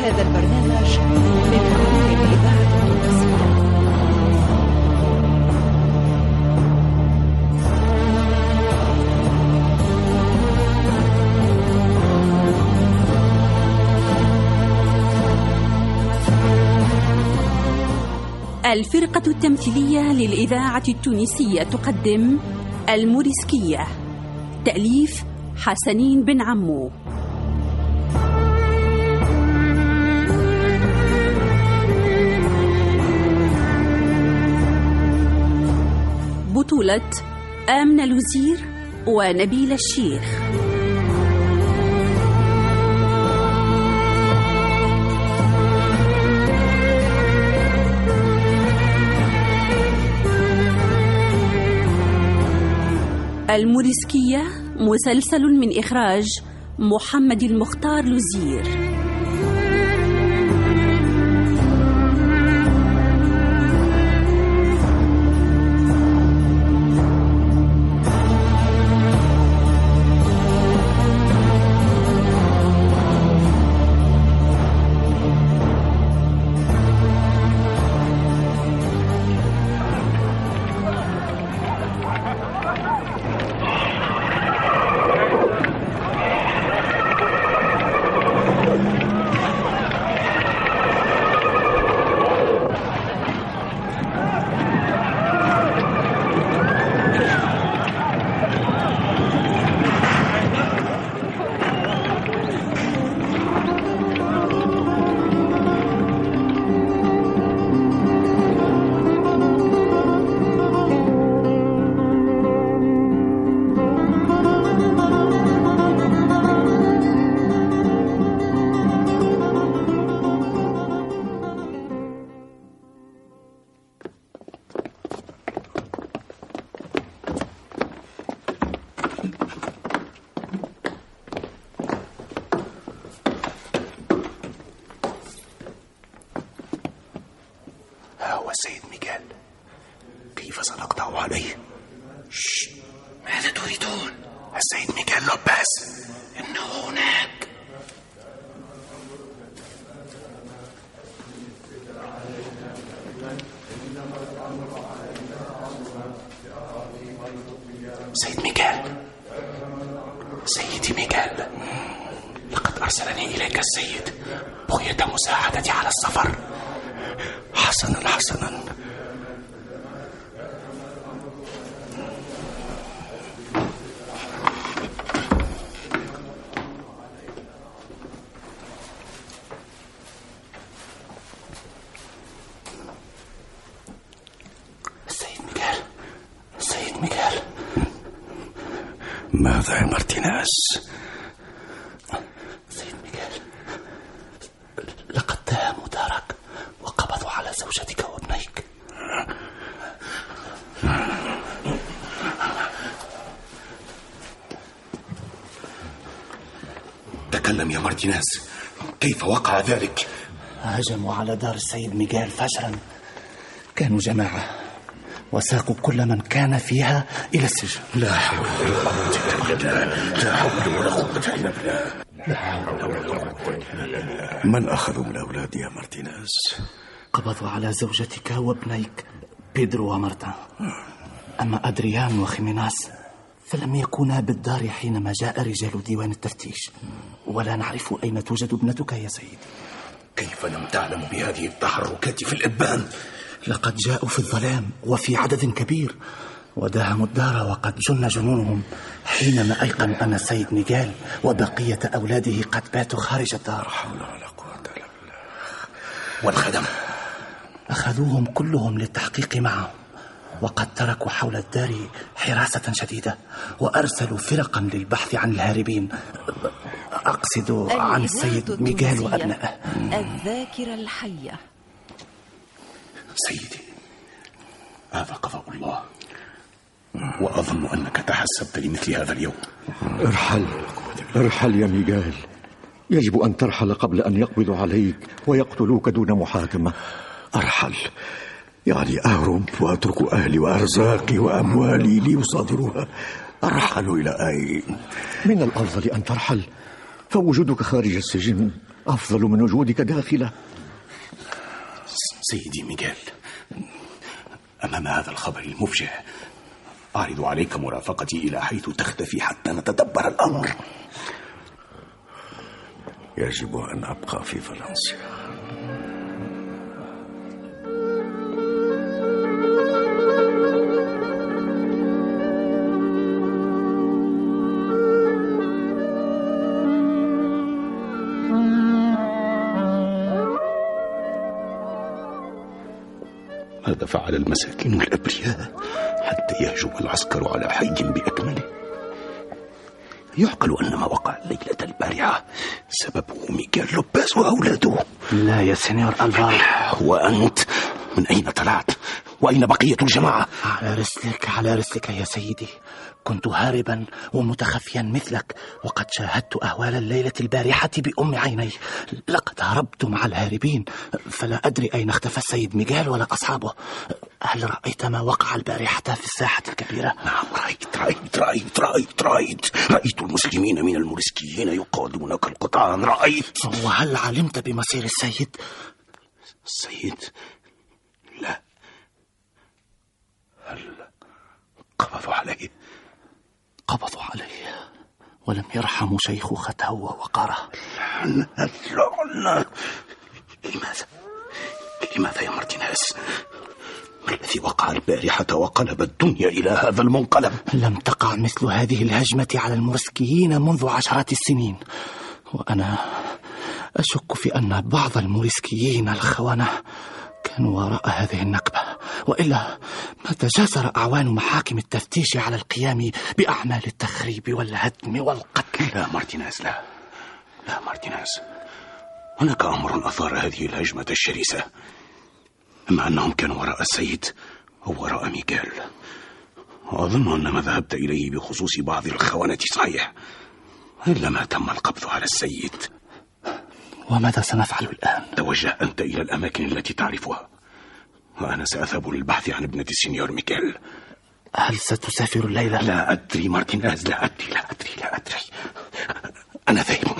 هذا البرنامج من الفرقة التمثيلية للإذاعة التونسية تقدم الموريسكية تأليف حسنين بن عمو. بطولة آمنة لوزير ونبيل الشيخ. الموريسكية مسلسل من إخراج محمد المختار لوزير ميغيل لوباس انه هناك سيد ميغيل سيدي ميغيل لقد أرسلني إليك السيد. بغية مساعدتي على السفر. حسنا حسنا السيد ميغيل السيد ميغيل ماذا يا مارتينيز سيد ميغيل لقد داهموا دارك وقبضوا على زوجتك وابنيك تكلم يا مارتينيز كيف وقع ذلك؟ هجموا على دار السيد ميغيل فجرا. كانوا جماعة وساقوا كل من كان فيها إلى السجن. لا حول ولا قوة إلا بالله. لا حول ولا قوة إلا بالله. لا حول ولا قوة إلا بالله. من أخذوا من أولادي يا مارتينيز قبضوا على زوجتك وابنيك بيدرو ومارتا أما أدريان وخيميناس فلم يكونا بالدار حينما جاء رجال ديوان التفتيش. ولا نعرف أين توجد ابنتك يا سيدي. كيف لم تعلم بهذه التحركات في الإبان؟ لقد جاءوا في الظلام وفي عدد كبير وداهموا الدار وقد جن جنونهم. حينما أيقنوا أن السيد ميغيل وبقية أولاده قد باتوا خارج الدار. حول ولا قوة إلا بالله. والخدم؟ أخذوهم كلهم للتحقيق معهم. وقد تركوا حول الدار حراسة شديدة وأرسلوا فرقا للبحث عن الهاربين. أقصد عن السيد ميغيل وأبنائه. الذاكرة الحية. سيدي هذا قضاء الله. وأظن أنك تحسبت لمثل هذا اليوم. ارحل ارحل يا ميغال يجب أن ترحل قبل أن يقبضوا عليك ويقتلوك دون محاكمة. أرحل. يعني أهرب وأترك أهلي وأرزاقي وأموالي ليصادروها أرحل إلى أين؟ من الأفضل أن ترحل فوجودك خارج السجن أفضل من وجودك داخله سيدي ميغيل أمام هذا الخبر المفجع أعرض عليك مرافقتي إلى حيث تختفي حتى نتدبر الأمر. يجب أن أبقى في فلنسيا. ماذا فعل المساكين الأبرياء حتى يهجم العسكر على حي بأكمله. يعقل أن ما وقع الليلة البارحة سببه ميغيل لوبيز وأولاده. لا يا سينيور ألفارو وأنت من أين طلعت؟ وأين بقية الجماعة؟ على رسلك على رسلك يا سيدي كنت هاربا ومتخفيا مثلك وقد شاهدت أهوال الليلة البارحة بأم عيني لقد هربت مع الهاربين فلا أدري أين اختفى السيد ميغيل ولا أصحابه هل رأيت ما وقع البارحة في الساحة الكبيرة؟ نعم رأيت رأيت رأيت رأيت رأيت رأيت المسلمين من الموريسكيين يقادون كالقطعان رأيت وهل علمت بمصير السيد؟ السيد لا هل قبضوا عليه قبضوا عليه ولم يرحموا شيخوخته ووقاره. لعنة لماذا؟ لماذا يا مارتينيز ما الذي وقع البارحة وقلب الدنيا إلى هذا المنقلب؟ لم تقع مثل هذه الهجمة على المورسكيين منذ عشرات السنين. وأنا أشك في أن بعض الموريسكيين الخونة كانوا وراء هذه النكبة وإلا ما تجاسر أعوان محاكم التفتيش على القيام بأعمال التخريب والهدم والقتل؟ لا مارتينيز لا. لا مارتينيز هناك أمر أثار هذه الهجمة الشرسة. أما أنهم كانوا وراء السيد أو وراء ميغيل وأظن أن ما ذهبت إليه بخصوص بعض الخونة صحيح. إلا ما تم القبض على السيد. وماذا سنفعل الآن؟ توجه أنت إلى الأماكن التي تعرفها. وأنا سأذهب للبحث عن ابنة السنيور ميكيل. هل ستسافر الليلة؟ لا أدري مارتينيز لا أدري لا أدري لا أدري. أنا ذاهب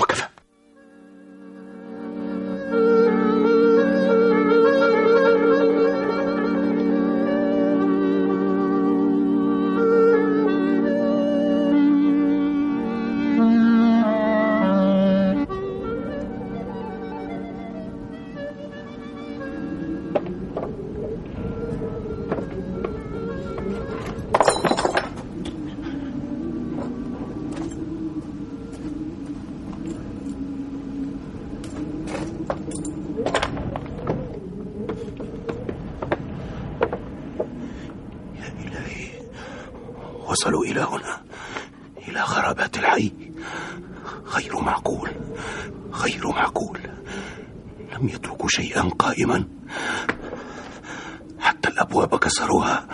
وصلوا إلى هنا إلى خرابات الحي. غير معقول غير معقول. لم يتركوا شيئا قائما. حتى الأبواب كسروها.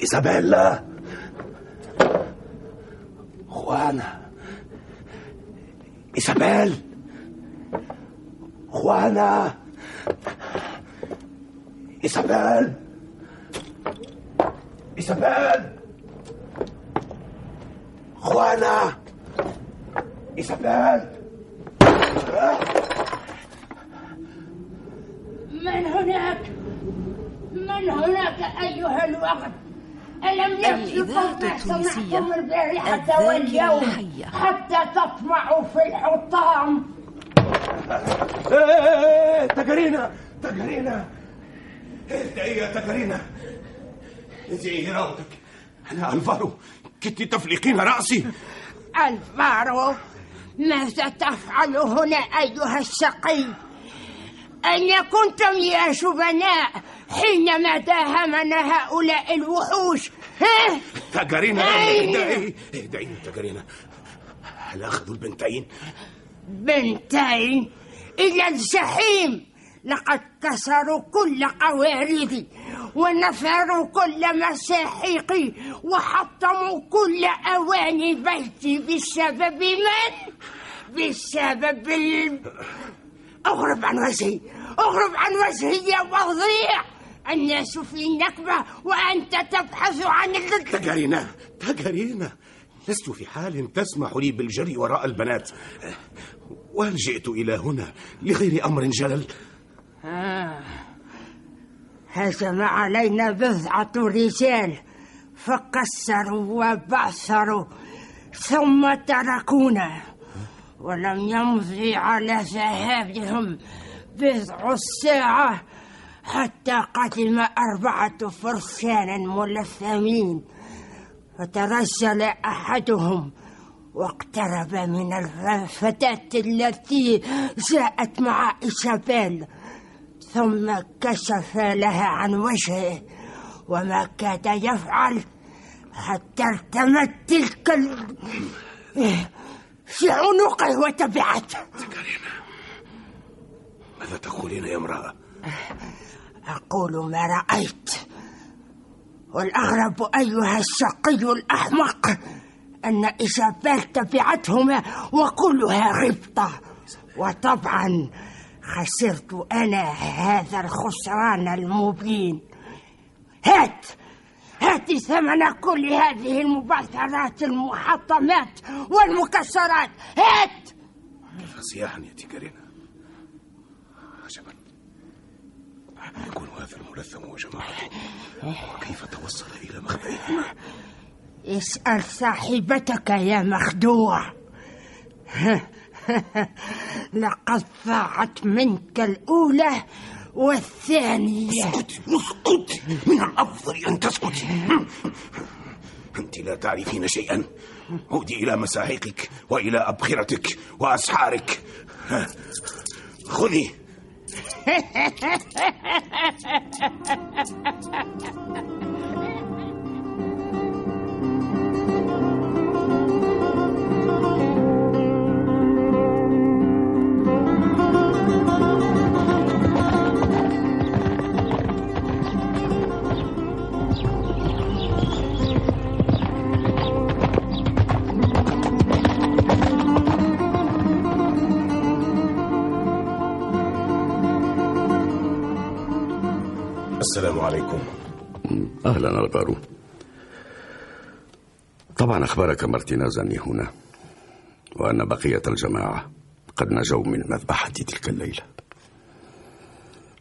إيزابيلا. خوانا إيزابيل. خوانا إيزابيل إيزابيل خوانا إيزابيل من هناك؟ من هناك أيها الوقت؟ ألم الإذاعة ما سمعتم البارحة واليوم الحية. حتى تطمعوا في الحطام. إيه تكرينا اهدئي يا تكرينا. انزعي راوتك أنا ألفارو. كنت تفلقين رأسي. ألفارو ماذا تفعل هنا أيها الشقي؟ أين كنتم يا شبناء حينما داهمنا هؤلاء الوحوش. ها؟ أين؟ اهدئي. اهدئي تكرينا. هل أخذوا البنتين؟ بنتين إلى الجحيم. لقد كسروا كل قواردي ونفروا كل مساحيقي وحطموا كل أواني بيتي بسبب من؟ بسبب ال... أغرب عن وجهي أغرب عن وجهي يا وضيع. الناس في نكبة وأنت تبحث عن تجارينا تجارينا. لست في حال تسمح لي بالجري وراء البنات. وهل جئت إلى هنا لغير أمر جلل؟ هجم علينا بضعة رجال فكسروا وبعثروا ثم تركونا. ولم يمضي على ذهابهم بضع الساعة حتى قدم أربعة فرسان ملثمين فترجل أحدهم واقترب من الفتاة التي جاءت مع إيزابيل ثم كشف لها عن وجهه وما كاد يفعل حتى ارتمت تلك ال... في عنقه وتبعته. ماذا تقولين يا امرأة؟ أقول ما رأيت. والأغرب أيها الشقي الأحمق أن إيزابيل تبعتهما وكلها غبطة. وطبعا خسرت أنا هذا الخسران المبين. هات! هات ثمن كل هذه المبعثرات المحطمات والمكسرات. هات! فصياحا يا تيكارينا؟ عجبا. يكون هذا الملثم وجماعته. وكيف توصل إلى مخبئهما اسأل صاحبتك يا مخدوع. لقد ضاعت منك الأولى والثانية. اسكتي اسكتي من الأفضل أن تسكتي أنت لا تعرفين شيئا. عودي إلى مساحيقك وإلى أبخرتك وأسحارك. خذي. أهلا الغارو طبعا أخبرك مارتينيز أني هنا وأن بقية الجماعة قد نجوا من مذبحة تلك الليلة.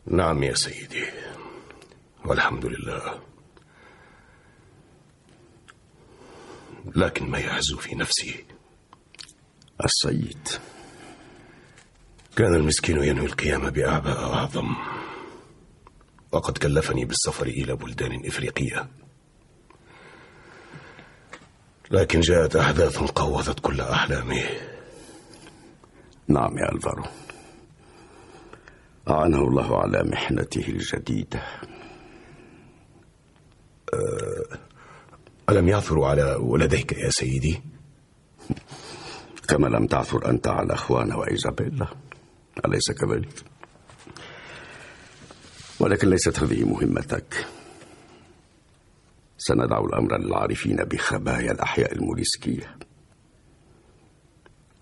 نعم يا سيدي والحمد لله. لكن ما يعز في نفسي؟ السيد كان المسكين ينوي القيام بأعباء أعظم. وقد كلفني بالسفر إلى بلدان إفريقية. لكن جاءت أحداث قوضت كل أحلامه نعم يا ألفارو. أعانه الله على محنته الجديدة. ألم يعثروا على ولديك يا سيدي؟ كما لم تعثر أنت على أخوانا وإيزابيلا. أليس كذلك؟ ولكن ليست هذه مهمتك. سندع الأمر للعارفين بخبايا الأحياء الموريسكية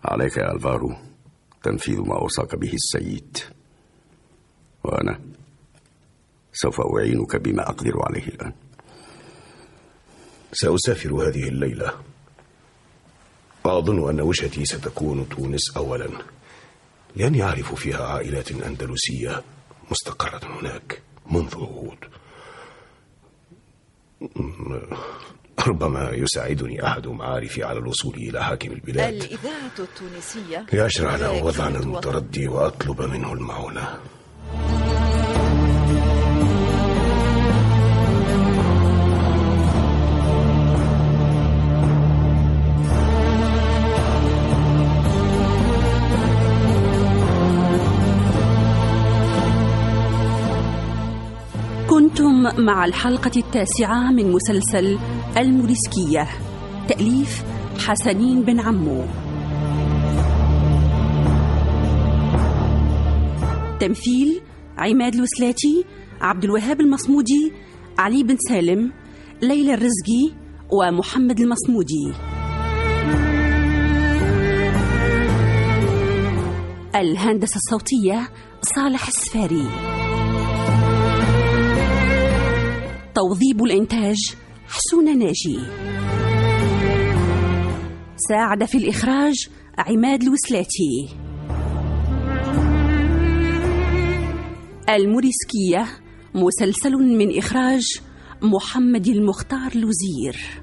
عليك يا ألفارو تنفيذ ما أوصاك به السيد. وأنا سوف أعينك بما أقدر عليه الآن. سأسافر هذه الليلة. وأظن أن وجهتي ستكون تونس أولا. لأني أعرف فيها عائلات أندلسية. مستقرة هناك منذ عهود. ربما يساعدني أحد معارفي على الوصول إلى حاكم البلاد. الإذاعة التونسية. لأشرع له وطن. المتردي وأطلب منه المعونة. كنتم مع الحلقة التاسعة من مسلسل الموريسكية. تأليف حسنين بن عمو. تمثيل عماد الوسلاتي عبد الوهاب المصمودي علي بن سالم ليلى الرزقي ومحمد المصمودي. الهندسة الصوتية صالح السفاري. توظيب الإنتاج. حسون ناجي. ساعد في الإخراج عماد الوسلاتي. الموريسكية مسلسل من إخراج محمد المختار لوزير